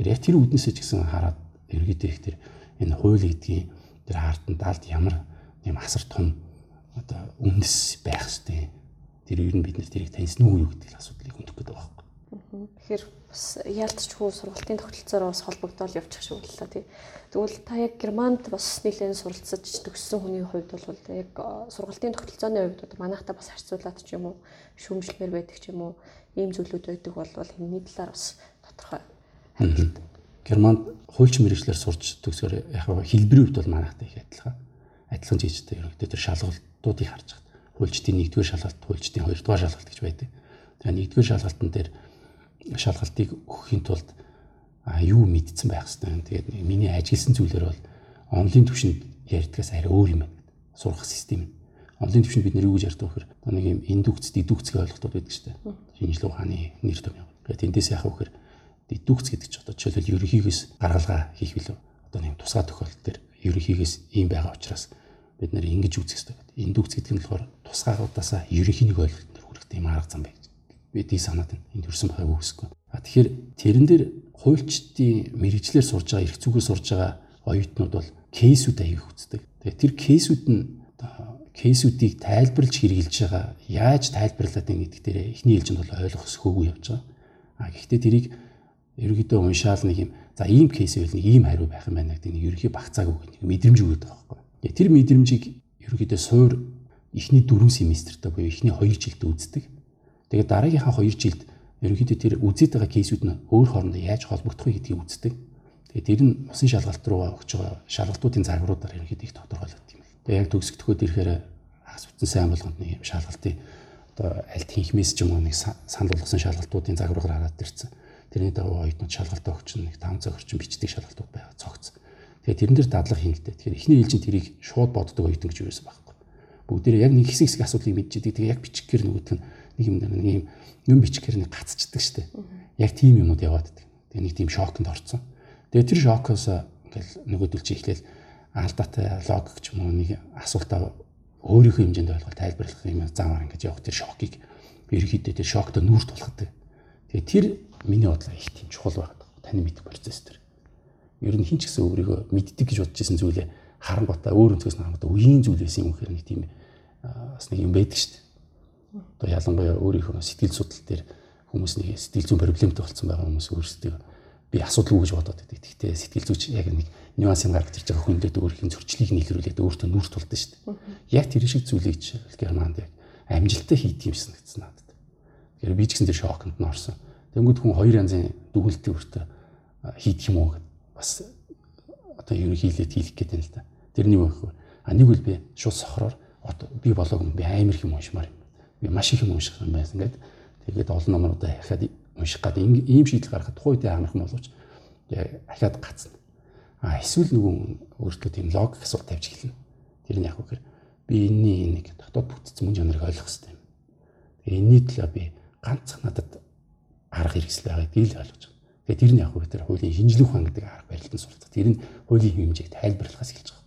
Тэгэхээр яг тэр үднээсээ ч гэсэн хараад ерөнхийдөө их тэр энэ хууль гэдгийг тэр хаартанд далд ямар юм асар том одоо үндэс байх хэвээр тэр ер нь бид нар тэрийг таньсан уу юу гэдэг асуудлыг хөндөх гэдэг байна Тэгэхээр бас яалтчгүй сургалтын тогтолцоороо бас холбогдоод явчих л та тий. Тэгвэл та яг Германд бас нэлээд суралцаж төгссөн хүний хувьд бол яг сургалтын тогтолцооны хувьд одоо манайхтай бас харьцуулаад ч юм уу шүүмжлэмэр байдаг ч юм уу ийм зүйлүүд байдаг бол энэ талаар бас тодорхой хандлагатай. Германд хуульч мэрэгчлэр сурч төгсгөр яг хэлбэрийн хувьд бол манайхтай их адилхан. Адилхан жижигтэй ерөнхийдөө тэр шалгалтуудыг харж байгаа. Хуульчдын 1-р шалгалт, хуульчдын 2-р шалгалт гэж байдаг. Тэгээ 1-р шалгалтын дээр шалгалтыг өгөхийн тулд юу мэдсэн байх хэвээр. Тэгээд миний ажилласан зүйлэр бол онлын түвшинд ярьдгаас арай өөр юм байна. Сурах систем. Онлын түвшинд бид нэр юу гэж ярьдаг одоо нэг юм индукц, дедукцгийн ойлголтууд байдаг шүү дээ. Шинжилгээ ухааны нэр төв юм. Тэгээд тэндээс яхах вэхээр дедукц гэдэг чинь одоо жишээлбэл ерөнхийгөөс гаргалгаа хийх билүү. Одоо нэг тусгай тохиолдол төр ерөнхийгөөс ийм байгаа учраас бид нэр ингэж үзэх хэрэгтэй. Индукц гэдэг нь болохоор тусгаагуудаасаа ерөнхийнийг ойлголт төр хүрэх тийм арга зам байж бидний санаад байна. Энд төрсэн байгааг үгүйсгүй. А тэгэхээр тэрэн дээр хуульчдын мэрэгчлэр сурж байгаа, эрх зүгээр сурж байгаа оюутнууд бол кейсүүд аяг үздэг. Тэгээ тэр кейсүүд нь кейсүүдийг тайлбарлаж хэрэгжилж байгаа яаж тайлбарлаад байна гэдэг дээр эхний ээлжинд бол ойлгох сөхөөгүй явж байгаа. А гэхдээ тэрийг ерөөдөө уншаал нэг юм за ийм кейс байвал нэг ийм хариу байх юм байна гэдэг нэг ерөөхдөө багцааг үг нэг мэдрэмж өгöd байгаа байхгүй. Тэр мэдрэмжийг ерөөдөө суур эхний 4 семестртээ буюу эхний 2 жилд үздэг. Тэгээд дараагийнхаа 2 жилд ерөнхийдөө тэр үзээд байгаа кейсүүд нь өөр хоорондоо яаж холбогдох вэ гэдгийг үздэг. Тэгээд тэр нь усын шалгалт руу өгч байгаа шалгалтуудын загваруудаар ерөнхийдөө их тодорхойлогдсон юм. Тэгээд яг төгсгдөхөд ирэхээр асуусан сайн болгонд нэг юм шалгалтын одоо аль тэнхмээс ч юм уу нэг санал болгосон шалгалтуудын загвараар хараад ирсэн. Тэрний дагуу оюутнууд шалгалтаа өгч нэг 5 цаг орчим бичдэг шалгалтууд байгаа цогц. Тэгээд тэрэн дээр дадлага хийгдэ. Тэгэхээр эхний ээлжин тэрийг шууд боддог оюутан гэж юу байсан байхгүй. Бүгдээрээ яг нэг хэсэг хэсэг асуудлыг мэдчихдэг. Тэгээд яг бичих гэр нөгөөдг нь нэг юм нэг юм юм бичгээр нэг гацчдаг штэ. Яг тийм юмуд яваад байдаг. Тэгээ нэг тийм шоконд орцсон. Тэгээ тэр шокоос ингээл нөгөөдөлж ихлээл алдаатай логик ч юм уу нэг асуултаа өөрийнхөө хэмжээнд ойлгол тайлбарлах юм замаар ингэж явах тэр шокийг ерөөхдөө тэр шоктой нүүр тулахдаг. Тэгээ тэр миний бодлоо их тийм чухал байдаг. Таны мэдэх процесс тэр. Ер нь хин ч гэсэн өөрийгөө мэддэг гэж бодож исэн зүйлээ харангуйтаа өөр өнцгөөс нь харангуйтаа үеийн зүйл байсан юм гэхээр нэг тийм бас нэг юм байдаг шүү дээ одоо ялангуяа өөрийнхөө сэтгэл судлал дээр хүмүүс нэг сэтгэл зүйн проблемтэй болсон байгаа хүмүүс өөрсдөө би асуудалгүй гэж бодоод байдаг. Гэхдээ сэтгэл зүйч яг нэг нюанс юм гаргаж ирж байгаа хүндэд өөрхийн зөрчлийг нийлрүүлээд өөртөө нүрт тулдаг шүү дээ. Яг тэр шиг зүйлийг Германд яг амжилттай хийдэг юм санагдсан надад. Тэгэхээр би ч гэсэн тэр шоконд нь орсон. Тэнгүүд хүн хоёр янзын дүгнэлтийн өртөө хийх юм уу гэд бас одоо ерөнхийдөө хийх гээд байна л да. Тэрний үг. А нэг үл би шууд сохроор одоо би болоог би амар их юм уншмаар юм. Би маш их юм унших юм байсан гэдэг. Тэгээд олон номруудаа дахиад унших гад ийм шийдэл гаргахад тухайн үедээ амархан боловч дахиад гацна. А эсвэл нөгөө өөртөө тийм логик асуулт тавьж эхэлнэ. Тэр нь яг үгээр би энэний нэг дотоод бүтцэн мөн чанарыг ойлгох хэрэгтэй юм. Тэгээ энэний төлөө би ганцхан надад арга хэрэгсэл байгаа гэдгийг л ойлгож байгаа. Тэгээ тэр нь яг үгээр тэр хуулийн шинжлэх ухаан гэдэг арга барилтанд суралцах. Тэр нь хуулийн хэмжээг тайлбарлахаас эхэлж байгаа.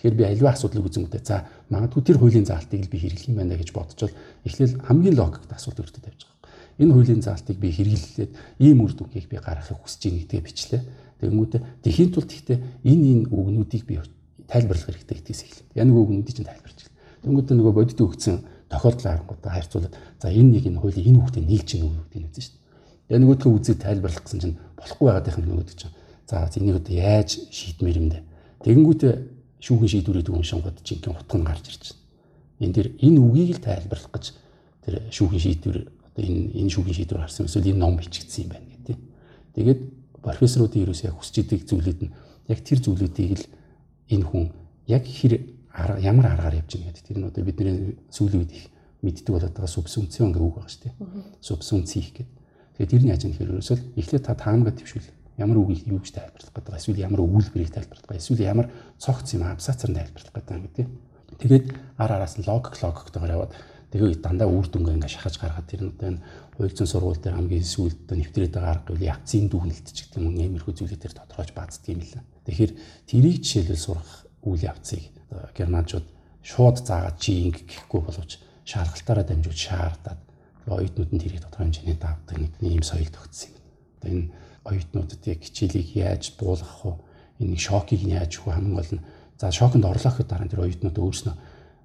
Тэгэхээр би аливаа асуудлыг үзэнгүүтээ за магадгүй тэр хуулийн заалтыг л би хэрэглэх юм байна гэж бодчихвол эхлээл хамгийн логикт асуулт өртөд тавьж байгаа энэ хуулийн заалтыг би хэрэглээд ийм үр дүнгийг би гаргахыг хүсэж байна гэдгээ бичлээ. Тэгэнгүүтээ тэхийн тулд ихтэй энэ энэ үгнүүдийг би тайлбарлах хэрэгтэй гэдгээс эхэлнэ. Яг нэг үгнүүдийг чинь тайлбарч эхэлнэ. Тэгэнгүүтээ нөгөө бодит өгсөн тохиолдлын харангуудаа харьцуулаад за энэ нэг энэ хуулийн энэ хүүхдээ нийлж гин үгнүүдийг үзэн шүү дээ. Яг нөгөөдхөө үзээд тайлбарлах гэсэн чинь болохгүй байгаадийнх нь нөгөөд чинь. За энийг одоо яаж шийдмээр юм бэ? Тэгэнгүүтээ шүүхэн шийдвэрээ дүүн шонгод жинхэнэ утга нь гарч ирж байна. Энд дэр энэ үгийг л тайлбарлах гэж тэр шүүхийн шийдвэр одоо энэ энэ шүүхийн шийдвэр гарсан эсвэл энэ ном бичигдсэн юм байна гэдэг. Тэгээд профессоруудын ерөөсөө яг хүсч идэг зүйлүүд нь яг тэр зүйлүүдийг л энэ хүн яг хэр ямар аргаар явж байгаа гэдэг. Тэр нь одоо бидний сүүлийн үед их мэддэг болоод байгаа субсунцийн гэх үг байгаа шүү дээ. Субсунцих гэдэг. Тэгээд тэр нь яаж юм хэрэг ерөөсөө эхлээд та таамагаа төвшүүл. Ямар үгийг юу гэж тайлбарлах гэдэг байгаа. Эсвэл ямар өгүүлбэрийг тайлбарлах байгаа. Эсвэл ямар цогц юм абзацаар тайлбарлах гэдэг гэдэг. Тэгээд ар араас нь логик логиктойгоор яваад Тэгээ дандаа үр дүнгээ ингээ шахаж гаргаад тэр нь одоо энэ хууль зүйн сургууль дээр хамгийн сүүлд нэвтрээд байгаа арга гэвэл явцын дүгнэлт ч гэдэг юм нэмэрхүү зүйлүүд төр тодорхойж баацдаг юм лээ. Тэгэхээр тэрийг жишээлбэл сурах үйл явцыг германчууд шууд заагаад чи ингээ гэхгүй боловч шааргалтаараа дамжуулж шаардаад оюутнууд нь тэрийг тодорхой хэмжээний давдаг нэг ийм соёл тогтсон юм. Одоо энэ оюутнуудад яг хичээлийг яаж дуулгах вэ? Энэ шокийг нь яаж өгөх хамгийн гол нь за шоконд орлоо гэхэд дараа нь тэр оюутнууд өөрснөө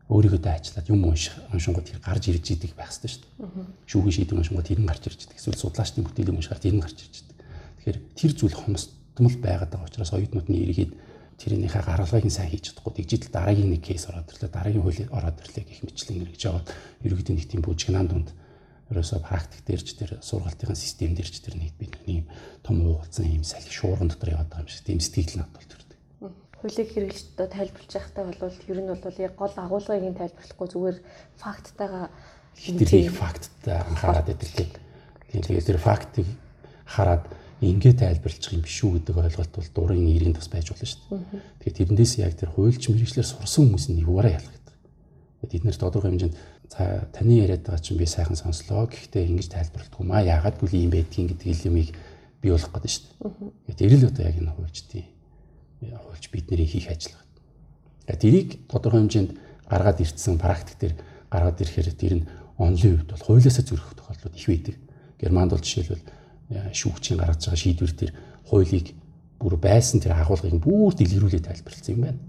өөрийгөө дайчлаад юм унших уншингууд тэр гарч ирж идэг байх хэрэгтэй шүү дээ. Шүүхийн шийдвэр уншингууд нь гарч ирж идэг. Эсвэл судлаачдын бүтээлийг уншихаар нь гарч ирж идэг. Тэгэхээр тэр зүйл хомсдмол байгаад байгаа учраас оюутнууд нь эргээд тэрнийхээ гаргалгыг сайн хийж чадахгүй тэгжидэл дараагийн нэг кейс ороод ирлээ дараагийн хууль ороод ирлээ гэх мэтлэн ингэж яваад ерөөдөө нэг тийм бүжигнан дунд ерөөсө практик дээрч тэр сургалтын систем дээрч тэр нэг бид нэг том уулзсан юм салхи шуурган дотор яваад байгаа юм шиг тийм сэтгэл надад бол хуулийг хэрэглэж одоо тайлбарлаж байхдаа бол ер нь бол яг гол агуулгыг тайлбарлахгүй зүгээр факттайгаа тэрийг факттай анхаарал. Тийм тэгээд тэр фактыг хараад ингээ тайлбарлах юм биш үү гэдэг ойлголт бол дурын ирийн тус байж болно шүү дээ. Тэгээд тэрнээс яг тэр хуульч мэрэгчлэр сурсан хүмүүс нь юугаараа ялах гэдэг. Тэгээд эднэр тодорхой хэмжээнд за таны яриад байгаа чинь би сайхан сонслоо. Гэхдээ ингэж тайлбарлахгүй маа яагаад гэвэл юм байдгийг гэдэг илэмийг бий болох гэдэг шүү дээ. Тэгээд эрэл одоо яг энэ хуульчдын хуульч бид нэрийг хийх ажиллагаа. Тэгээд тэрийг тодорхой хэмжээнд гаргаад ирсэн практик дээр гаргаад ирэхээр тэр нь онлын хувьд бол хуулиасаа зөрөх тохиолдлууд их байдаг. Германд бол жишээлбэл шүүгчийн гаргаж байгаа шийдвэр дээр хуулийг бүр байсан тэр агуулгыг бүр дэлгэрүүлээд тайлбарлсан юм байна.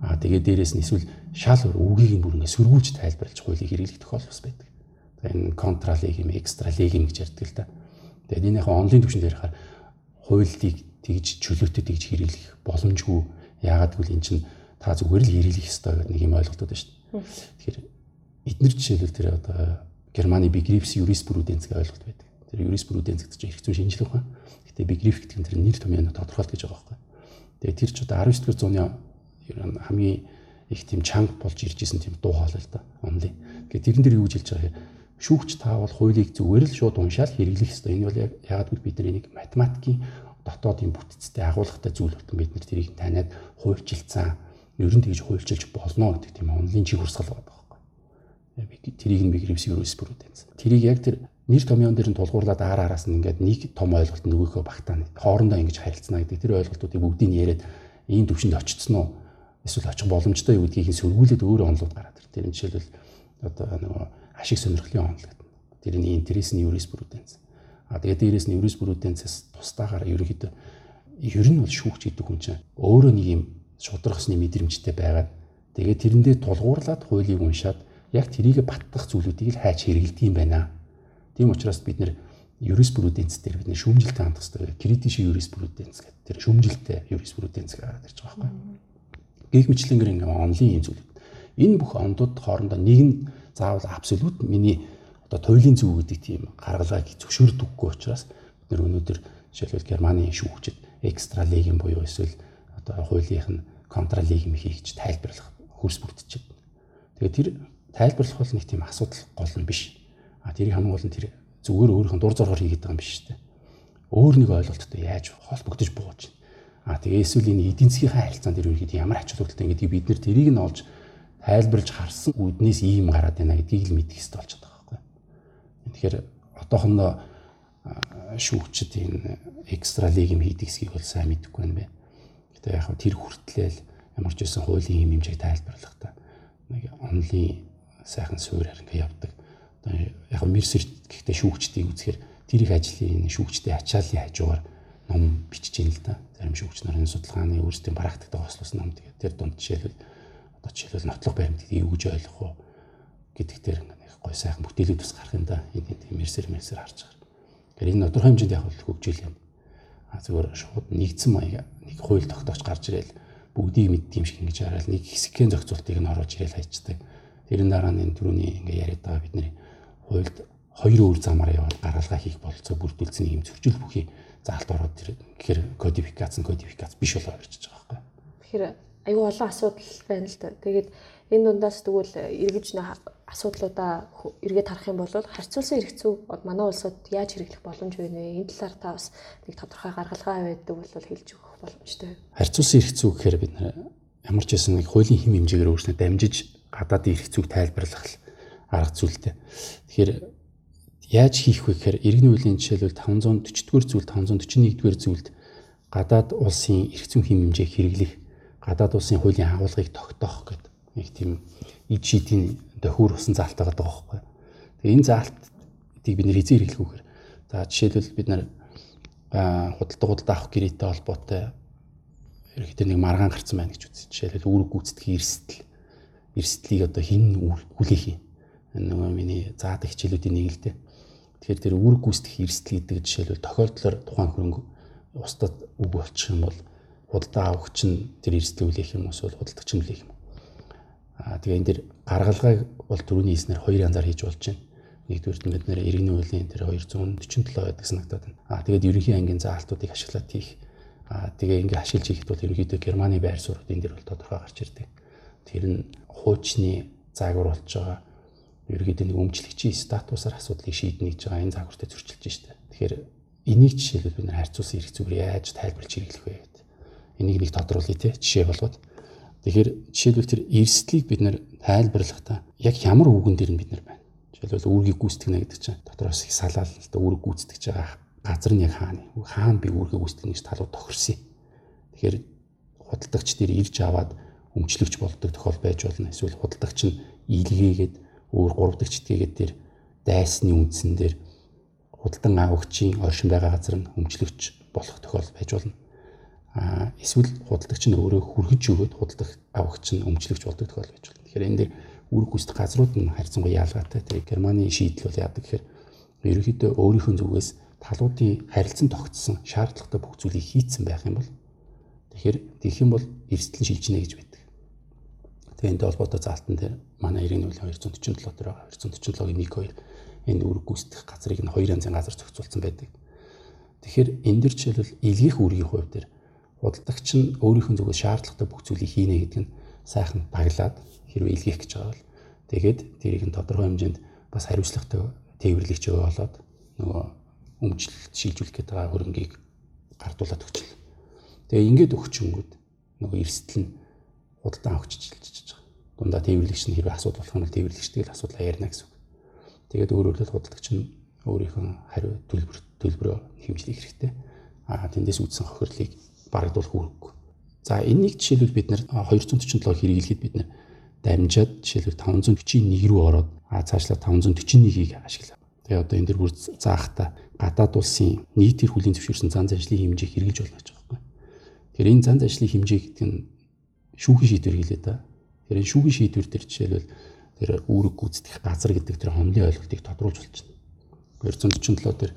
Аа тэгээд дээрэс нь эсвэл шал үгийг бүр ингээ сөргүүлж тайлбарлаж хуулийг хэрэглэх тохиолдол бас байдаг. Тэгээд энэ контралиг юм, экстралиг юм гэж ярьдаг л да. Тэгээд энэ яг онлын түвшин дээр харахаар хуулийг тэгж чөлөөтэй тэгж хэрэглэх боломжгүй. Яагаад гэвэл эн чинь та зүгээр л хэрэглэх ёстой гэдэг нэг юм ойлголтууд байна шүү дээ. Тэгэхээр эдгээр жишээлбэл тэр одоо Германы Begriffs Jurisprudence гэх ойлголт байдаг. Тэр Jurisprudence гэдэг чинь эрх зүйн шинжилгээ ухаан. Гэтэ Begriff гэдэг нь тэр нэр томьёо тодорхойлт гэж байгаа байхгүй. Тэгээ тэр ч одоо 19-р зууны хамгийн их тийм чанга болж ирж исэн тийм дуу хоолой л да. Онлын. Тэгээ тэрэн дээр юу гэж хэлж байгаа юм шүүгч таавал хуулийг зүгээр л шууд уншаал хэрэглэх ёстой. Энэ бол яг яагаад гэвэл бид нар энийг математикийн дотоодын бүтцтэй агуулгатай зүйл болтон бид нар тэрийг таниад хуульчилсан ер нь тэгж хуульчилж болно гэдэг тийм онлын чиг хурсгал байгаа байхгүй. Тэрийг нь Begriffs Jurisprudence. Тэрийг яг тэр нэр томьёон дээр нь тулгуурлаад аар араас нь ингээд нэг том ойлголт нөгөөхөө багтаана. Хоорондоо ингэж харилцана гэдэг тэр ойлголтуудыг бүгдийг яриад ийм төвшөнд очицсон уу? Эсвэл очих боломжтой юу гэдгийг сөргүүлээд өөр онлууд гараад ир. Тэр нь жишээлбэл одоо нөгөө ашиг сонирхлын онол гэдэг. Тэрний интерес нь юриспруденц. А тэгээд дээрэс нь юриспруденцээс тусдаагаар ерөөхдөө ер нь бол шүүгч гэдэг хүн чинь өөрөө нэг юм шудрахсны мэдрэмжтэй байгаад тэгээд тэрэндээ тулгуурлаад хуулийг уншаад яг тэрийг баттах зүйлүүдийг л хайж хэрэгэлдэг юм байна. Тийм учраас бид нэр юриспруденц дээр бид нэ шүүмжилтэй хандах хэрэгтэй. Критиш юриспруденц гэдэг тэр шүүмжилтэй юриспруденц гэдэг ярьж байгаа байхгүй. Гэх мэтлэнгээр ингээ онлын юм зүйл. Энэ бүх ондууд хоорондоо нэг нь заавал абсолют миний одоо туйлын зөв гэдэг тийм гаргалгааг зөвшөөрдөггүй учраас бид нэр өнөөдөр жишээлбэл Германы шүүгчд экстра лигийн буюу эсвэл одоо хуулийнх нь контра лигийн хийж тайлбарлах хөрс бүрдчихэд. Тэгээд тэр тайлбарлах бол нэг тийм асуудал гол нь биш. А тэрийг хамгаалan тэр зүгээр өөрийнх нь дур зоргоор хийгээд байгаа юм биш үү? Өөр нэг ойлголттой яаж холбогдож бууж байна. А тэгээ эсвэл энэ эдийн засгийн харилцаанд үргэлж ямар ач холбогдолтой гэдгийг бид нэр тэрийг нь олж тайлбарлаж харсан үднээс ийм гараад байна гэдгийг л мэдэх хэрэгтэй болж байгаа байхгүй. Тэгэхээр одоохондоо шүүгчд энэ экстра лиг юм хийдэг хэсгийг бол сайн мэдэхгүй байна бэ. Гэтэ яг тэр хүртлээл ямар ч байсан хуулийн юм хэмжээг тайлбарлах та нэг онлын сайхан суурьаар ингээ явдаг яг мерсер гэхдээ шүүгчдийг үзэхээр тэр их ажлын шүүгчдийн ачааллын хажуугаар ном бичиж ийн л да. Зарим шүүгч нарын судалгааны өөрсдийн практикт хослуулсан ном тэгээд тэр дунд жишээлбэл одоо жишээлбэл нотлох баримтыг эвгэж ойлгох уу гэдэг тэр нэг гой сайхан бүтээлүүд бас гарах юм да. Энэ тийм мерсер мерсер харж байгаа. Тэгэхээр энэ тодорхой хэмжээнд яг хөгжил юм. А зүгээр шууд нэгдсэн маяг нэг хууль тогтоож гарч ирэл бүгдийг мэддэг юм шиг ингэж хараад нэг хэсэгхэн зохицуултыг нь оруулж ирэл хайчдаг. Тэрэн дараа нь энэ түрүүний ингээ яриад байгаа бидний хуульд хоёр өөр замаар яваад гаргалгаа хийх бололцоо бүрдүүлсэн юм зөрчил бүхий заалт ороод тэр гэхээр кодификац нь кодификац биш болоо ирж байгаа байхгүй. Тэгэхээр аюу олон асуудал байна л да. Тэгээд энэ дундаас тэгвэл эргэж асуудлуудаа эргээд харах юм бол харьцуулсан хэрэгцүү манай улсад яаж хэрэглэх боломж вэ? Энэ талаар та бас нэг тодорхой гаргалгаа байдаг бол хэлж өгөх боломжтой. Харьцуулсан хэрэгцүү гэхээр бид ямар ч байсан нэг хуулийн хэм хэмжээгээр өөрснөө дамжиж гадаадын хэрэгцүүг тайлбарлах арга зүйлтэй. Тэгэхээр яаж хийх вэ гэхээр иргэний үеийн жишээлбэл 540-р зүйл 541-р зүйлд гадаад улсын эрх зүйн хэм хэмжээ хэрэглэх, гадаад улсын хуулийн агуулгыг тогтоох гэдэг нэг тийм ид шийдийн дохиур усан заалт байгаа байхгүй. Тэгээ энэ заалтыг бид нэр хизээ хэрэглэх үгээр. За жишээлбэл бид нар худалдаа худалдаа авах гэрээтэй холбоотой ерөөхдөө нэг маргаан гарцсан байна гэж үзье. Жишээлбэл үүрэг гүйцэтгэх эрсдэл эрсдлийг одоо хин хүлээх юм нөгөө миний заадаг хичээлүүдийн нэг л дээ. Тэгэхээр тэр үүрэг гүйцэтгэх эрсдэл гэдэг жишээлбэл тохиолдлоор тухайн хөрөнгө устдад үг болчих юм бол худалдаа авахч нь тэр эрсдэл үлээх юм эсвэл худалдагч нь үлээх юм. Аа тэгээ энэ дэр гаргалгааг бол түрүүний хэлснээр хоёр янзаар хийж болж байна. Нэгдүгээр нь бид нэр иргэний хуулийн тэр 247 байдаг санагдаад байна. Аа тэгээд ерөнхий ангийн заалтуудыг ашиглаад хийх. Аа тэгээ ингээ ашиглаж хийхэд бол ерөнхийдөө Германы байр суурь энэ дэр бол тодорхой гарч ирдэг. Тэр нь хуучны заагвар болж байгаа ерөөдөө нэг өмчлөгчийн статусаар асуудлыг шийднэ гэж байгаа энэ загвартай зөрчилж штэ. Тэгэхээр энийг жишээлбэл бид нар харьцуулсан эрх зүгээр яаж тайлбарлаж хэрэглэх вэ гэдэг. Энийг нэг тодруулъя те жишээ болгоод. Тэгэхээр жишээлбэл тэр эрсдлийг бид нар тайлбарлахдаа яг ямар үгэн дээр нь бид нар байна. Жишээлбэл үүргийг гүйцэтгэнэ гэдэг чинь дотроос их салаал л да үүрэг гүйцэтгэж байгаа газар нь яг хаана. Хаана би үүргээ гүйцэтгэнэ гэж талууд тохирсон. Тэгэхээр худалдагч дээр ирж аваад өмчлөгч болдог тохиол байж болно. Эсвэл худалдагч нь илгээгээд өөр гурав дахь читгээгээд тэр дайсны үндсэн дээр худалдан авагчийн оршин байгаа газар нь өмчлөгч болох тохиолдол байж болно. Аа эсвэл худалдагч нь өөрөө хүргэж өгөөд худалдах авагч нь өмчлөгч болдог тохиолдол байж болно. Тэгэхээр энэ дээр үүрэг гүйцэтгэх газрууд нь харьцангуй яалгаатай. Тэгээ Германы шийдэл бол яадаг гэхээр ерөнхийдөө өөрийнхөө зүгээс талуудын харилцан тогтсон шаардлагатай бүх зүйлийг хийцэн байх юм бол тэгэхээр тэгэх юм бол эрсдэл шилжинэ гэж байдаг. Тэгээ энэтэй холбоотой заалтан дээр манай иргэний үйл 247 дээр байгаа 247-гийн 1 2 энэ үүрэг гүйцэтгэх газрыг нь хоёр янзын газар зохицуулсан байдаг. Тэгэхээр энэ дэр жишээлбэл илгээх үүргийн хувьд дээр худалдагч нь өөрийнхөө зүгээс шаардлагатай бүх зүйлийг хийнэ гэдэг нь сайхан баглаад хэрвээ илгээх гэж байгаа бол тэгээд тэрийг нь тодорхой хэмжээнд бас хариуцлагатай тээвэрлэгч өгөө болоод нөгөө өмчлөлт шилжүүлэх байгаа хөрөнгийг гардуулаад өгчлээ. Тэгээ ингээд өгчөнгүүд нөгөө эрсдэл нь худалдан авахч шилжиж дундаа тээвэрлэгч нь хэрвээ асуудал болох юм бол тээвэрлэгчтэй л асуудлаа ярина гэсэн үг. Тэгээд өөрөөр хэлбэл худалдагч нь өөрийнхөө хариу төлбөр төлбөрөө хэмжлэх хэрэгтэй. Аа тэндээс үүдсэн хохирлыг барагдуулах үүрэггүй. За энэнийг жишээлбэл бид нэр 247 хэрэглэхэд бид нэр дамжаад жишээлбэл 541 рүү ороод аа цаашлаа 541-ийг ашиглаа. Тэгээ одоо энэ дэр бүр заахта гадаад улсын нийт эр хүлийн зөвшөөрсөн зан заншлын хэмжээг хэрэгжилж болно гэж байгаа байхгүй. Тэгэхээр энэ зан заншлын хэмжээ гэдэг нь шүүхийн шийдвэр хэлээ да. Тэр энэ шүүхийн шийдвэр төр жишээлбэл тэр үүрэг гүйцэтгэх газар гэдэг тэр хомлын ойлголтыг тодруулж байна. 247 тэр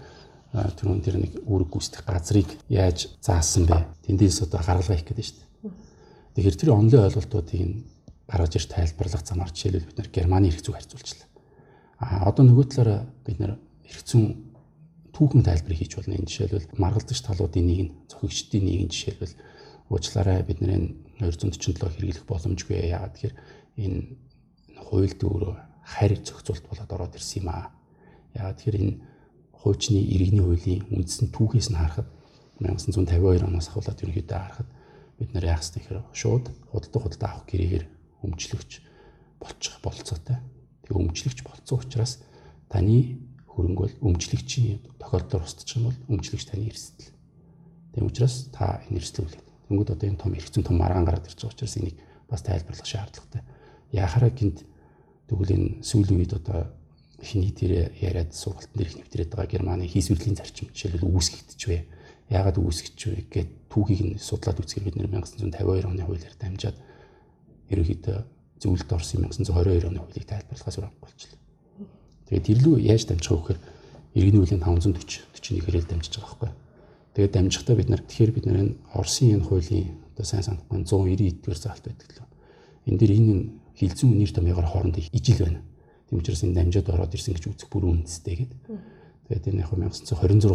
түрүүн тэр нэг үүрэг гүйцэтгэх газрыг яаж заасан бэ? Тэндээс одоо гаргалгаа хийх гэдэг шүү дээ. Тэгэхээр тэр онлын ойлголтуудыг нь гаргаж ирж тайлбарлах замаар жишээлбэл бид нэр Германы эрх зүйг харьцуулчлаа. А одоо нөгөө талаараа бид нэр эрх зүйн түүхэн тайлбарыг хийж болно. Энэ жишээлбэл маргалдаж талуудын нэг нь зохигчдын нэг нь жишээлбэл уучлаарай бид нэр 247 хэрэглэх боломжгүй яагаад тэгэхээр энэ хуульд өөрөө харь зохицуулт болоод ороод ирсэн юм аа. Яагаад тэгэхээр энэ хуучны иргэний хуулийн үндсэн түүхээс нь харахад 1952 оноос ахуулаад ерөнхийдөө харахад бид нэр яах ёстой гэхээр шууд худалдаа худалдаа авах гэрээгээр өмчлөгч болчих болцоотой. Тэгээ өмчлөгч болцсон учраас таны хөрөнгө бол өмчлөгчийн тохиолдолд устчих юм бол өмчлөгч таны эрсдэл. Тийм учраас та энэ эрсдэл үлээ. Тэнгүүд одоо энэ том хэрэгцэн том маргаан гараад ирж байгаа учраас энийг бас тайлбарлах шаардлагатай. Яхаараа гинт тэгвэл энэ сүүлийн үед одоо эхний дээр яриад сургалтын дээр их нэвтрээд байгаа Германы хийсвэрлийн зарчим жишээлбэл үүсгэгдэж вэ? Яагаад үүсгэж вэ гэд түүхийг нь судлаад үзэхээр бид 1952 оны хуулиар дамжаад ерөнхийдөө зөвлөлд орсон 1922 оны хуулийг тайлбарлахаас өөр болчихлоо. Тэгээд тэрлүү яаж дамжих вэ гэхээр иргэний хуулийн 540 41 хэрэг дамжиж байгаа байхгүй. Тэгээд дамжихдаа бид нар тэгэхээр бид нар энэ Оросын энэ хуулийн одоо сайн санахгүй 190 эдгээр заалт байдаг лөө. Энэ дэр энэ хилцэн нэр томьёогоор хоорондоо ижил байна Тийм учраас энэ дамжаад ороод ирсэн гэж үзэх бүр үнэтэй гэдэг. Тэгээд энэ яг 1926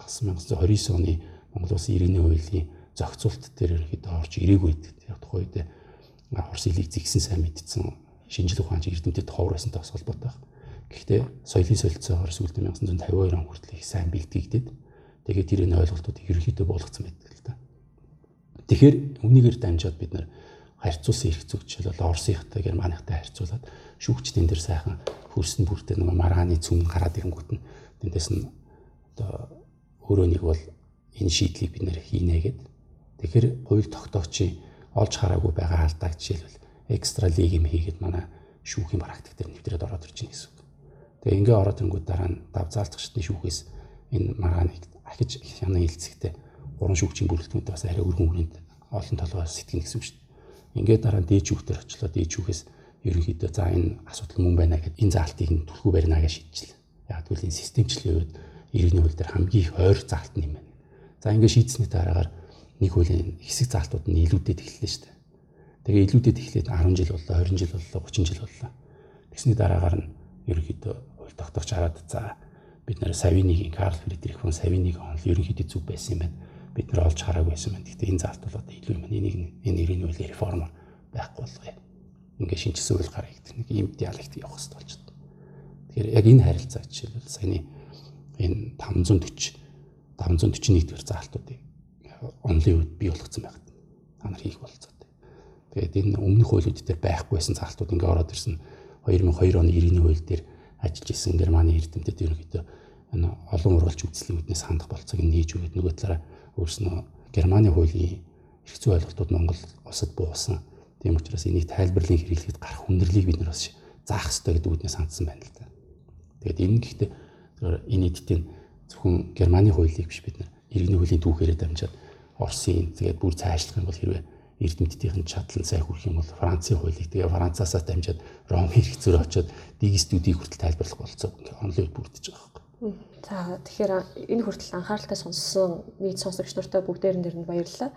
бас 1929 оны Монгол Улсын иргэний хуулийн зохицуулт дээр ихэд орж ирээгүй гэдэг. Яг тухайн үед Орос илийг згсэн сайн мэдсэн шинжлэх ухаанч эрдэмтэд ховор байсантай бас холбоотой байна. Гэхдээ соёлын солилцоогоор сүүлд 1952 он хүртэл их сайн бэлтгэгдээд тэгээд тэрийн ойлголтууд ерөнхийдөө болгоцсон байдаг л да. Тэгэхээр үнийгээр дамжаад бид нар харьцуулсан эрх зүйч жишээлбэл Оросынхтай Германыхтай харьцуулаад шүүгчдийн дээр сайхан хөрсөн бүртээ нэг маргааны цүм гараад ирэнгүүт нь тэндээс нь одоо өөрөө нэг бол энэ шийдлийг бид нэр хийнэ гэд. Тэгэхээр хууль тогтоогчийн олж хараагүй байгаа алдааг жишээлбэл экстра лиг юм хийгээд манай шүүхийн практик дээр нэвтрээд ороод ирж байна гэсэн үг. Тэгээ ингээ ороод ирэнгүүт дараа нь давзаалтгчдын шүүхээс энэ маргааныг ахиж хяна хилцэхдээ гурван шүүгчийн бүрэлдэхүүнтэй бас арай өргөн хүрээнд олон толгой сэтгэнэ гэсэн үг шүү дээ. Ингээ дараа нь дээд шүүхтэр очлоо дээд шүүхээс ерөнхийдөө за энэ асуудал мөн байна гэхэд энэ заалтыг нь түлхүү барина гэж шийдчихлээ. Яг тэгвэл энэ системчлэлийн үед иргэний хууль дээр хамгийн их ойр заалт нь юм байна. За ингээд шийдсэний дараагаар нэг хуулийн хэсэг заалтууд нь илүүдэд эхэллээ шүү дээ. Тэгээ илүүдэд эхлээд 10 жил боллоо, 20 жил боллоо, 30 жил боллоо. Тэгсний дараагаар нь ерөнхийдөө хууль тогтоогч хараад за бид нэр Савинигийн Карл Фридрих фон Савинигийн онол ерөнхийдөө зүг байсан юм байна. Бид нар олж хараагүй байсан байна. Гэхдээ энэ заалт бол одоо илүү юм. Энийг энэ иргэний хуулийн реформор байхгүй болгоё ингээ шинжилсэн үйл гараа гэдэг нэг ийм диалект явах хэрэгтэй болж байна. Тэгэхээр яг энэ харилцаа жишээлбэл саяны энэ 540 541 дэх заалтуудыг онлын үед бий болгоцсон байгаад та нар хийх болцоотой. Тэгээд энэ өмнөх хуулиуд дээр байхгүйсэн заалтууд ингээ ороод ирсэн 2002 оны иргэний хууль дээр ажиллаж исэн Германы эрдэмтэд ерөнхийдөө олон ургалч үзлийн үднээс хандах болцоог нээж өгöd нөгөө талаараа өөрснөө Германы хуулийн эрх зүй ойлголтууд Монгол улсад буусан Тийм учраас энийг тайлбарлан хэрэглэхэд гарах хүндрэлийг бид нар бас заах хэрэгтэй гэдэг үгнээс хандсан байна л да. Тэгээд энэ гэхдээ энэ эдтийн зөвхөн Германы хуулийг биш бид нар иргэний хуулийн түүхээрээ дамжаад Оросын тэгээд бүр цаашлах юм бол хэрвээ эрдэмтдийн чадлан сайн хүрэх юм бол Францын хуулийг тэгээ Францаасаа дамжаад Ром хэрэг зөрөө очоод дигистүүдийг хүртэл тайлбарлах болцоо. Онлайн бүрдэж байгаа юм. За тэгэхээр энэ хүртэл анхааралтай сонссон нийт сонсогч нартай бүгдээрэн дээр нь баярлалаа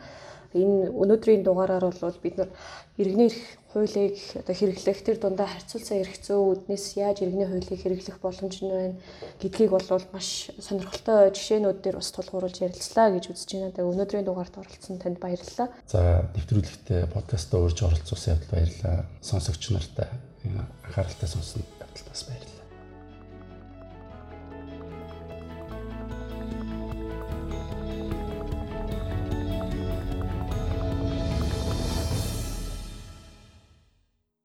энэ өнөөдрийн дугаараар бол бид нар иргэний эрх хуулийг одоо хэрэглэх тэр дундаа харьцуулсан эрх зүйнээс яаж иргэний хуулийг хэрэглэх боломж нь байна гэдгийг бол маш сонирхолтой жишээнүүд дээр бас тулгуурлаж ярилцлаа гэж үзэж байна. Тэгээ өнөөдрийн дугаарт оролцсон танд баярлалаа. За нэвтрүүлэгтээ подкастаа урьж оролцуулсан явдал баярлалаа. Сонсогч нартай анхааралтай сонссон явдал бас баярлалаа.